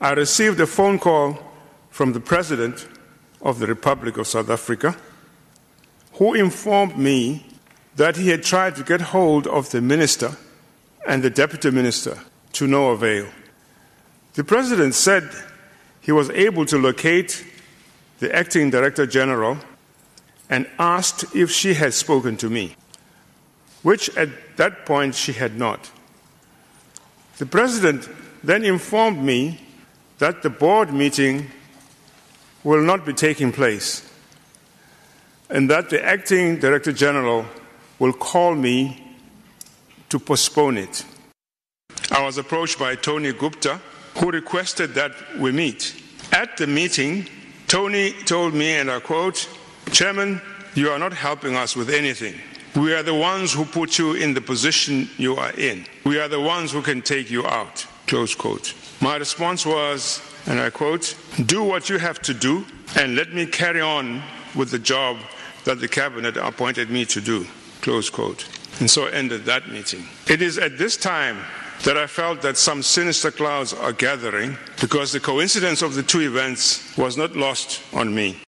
I received a phone call from the President of the Republic of South Africa, who informed me that he had tried to get hold of the Minister and the Deputy Minister to no avail. The President said he was able to locate the Acting Director General and asked if she had spoken to me, which at that point she had not. The President then informed me that the board meeting will not be taking place and that the Acting Director General will call me to postpone it. I was approached by Tony Gupta, who requested that we meet. At the meeting, Tony told me, and I quote, Chairman, you are not helping us with anything. We are the ones who put you in the position you are in. We are the ones who can take you out. Close quote. My response was, and I quote, do what you have to do and let me carry on with the job that the cabinet appointed me to do. Close quote. And so ended that meeting. It is at this time that I felt that some sinister clouds are gathering because the coincidence of the two events was not lost on me.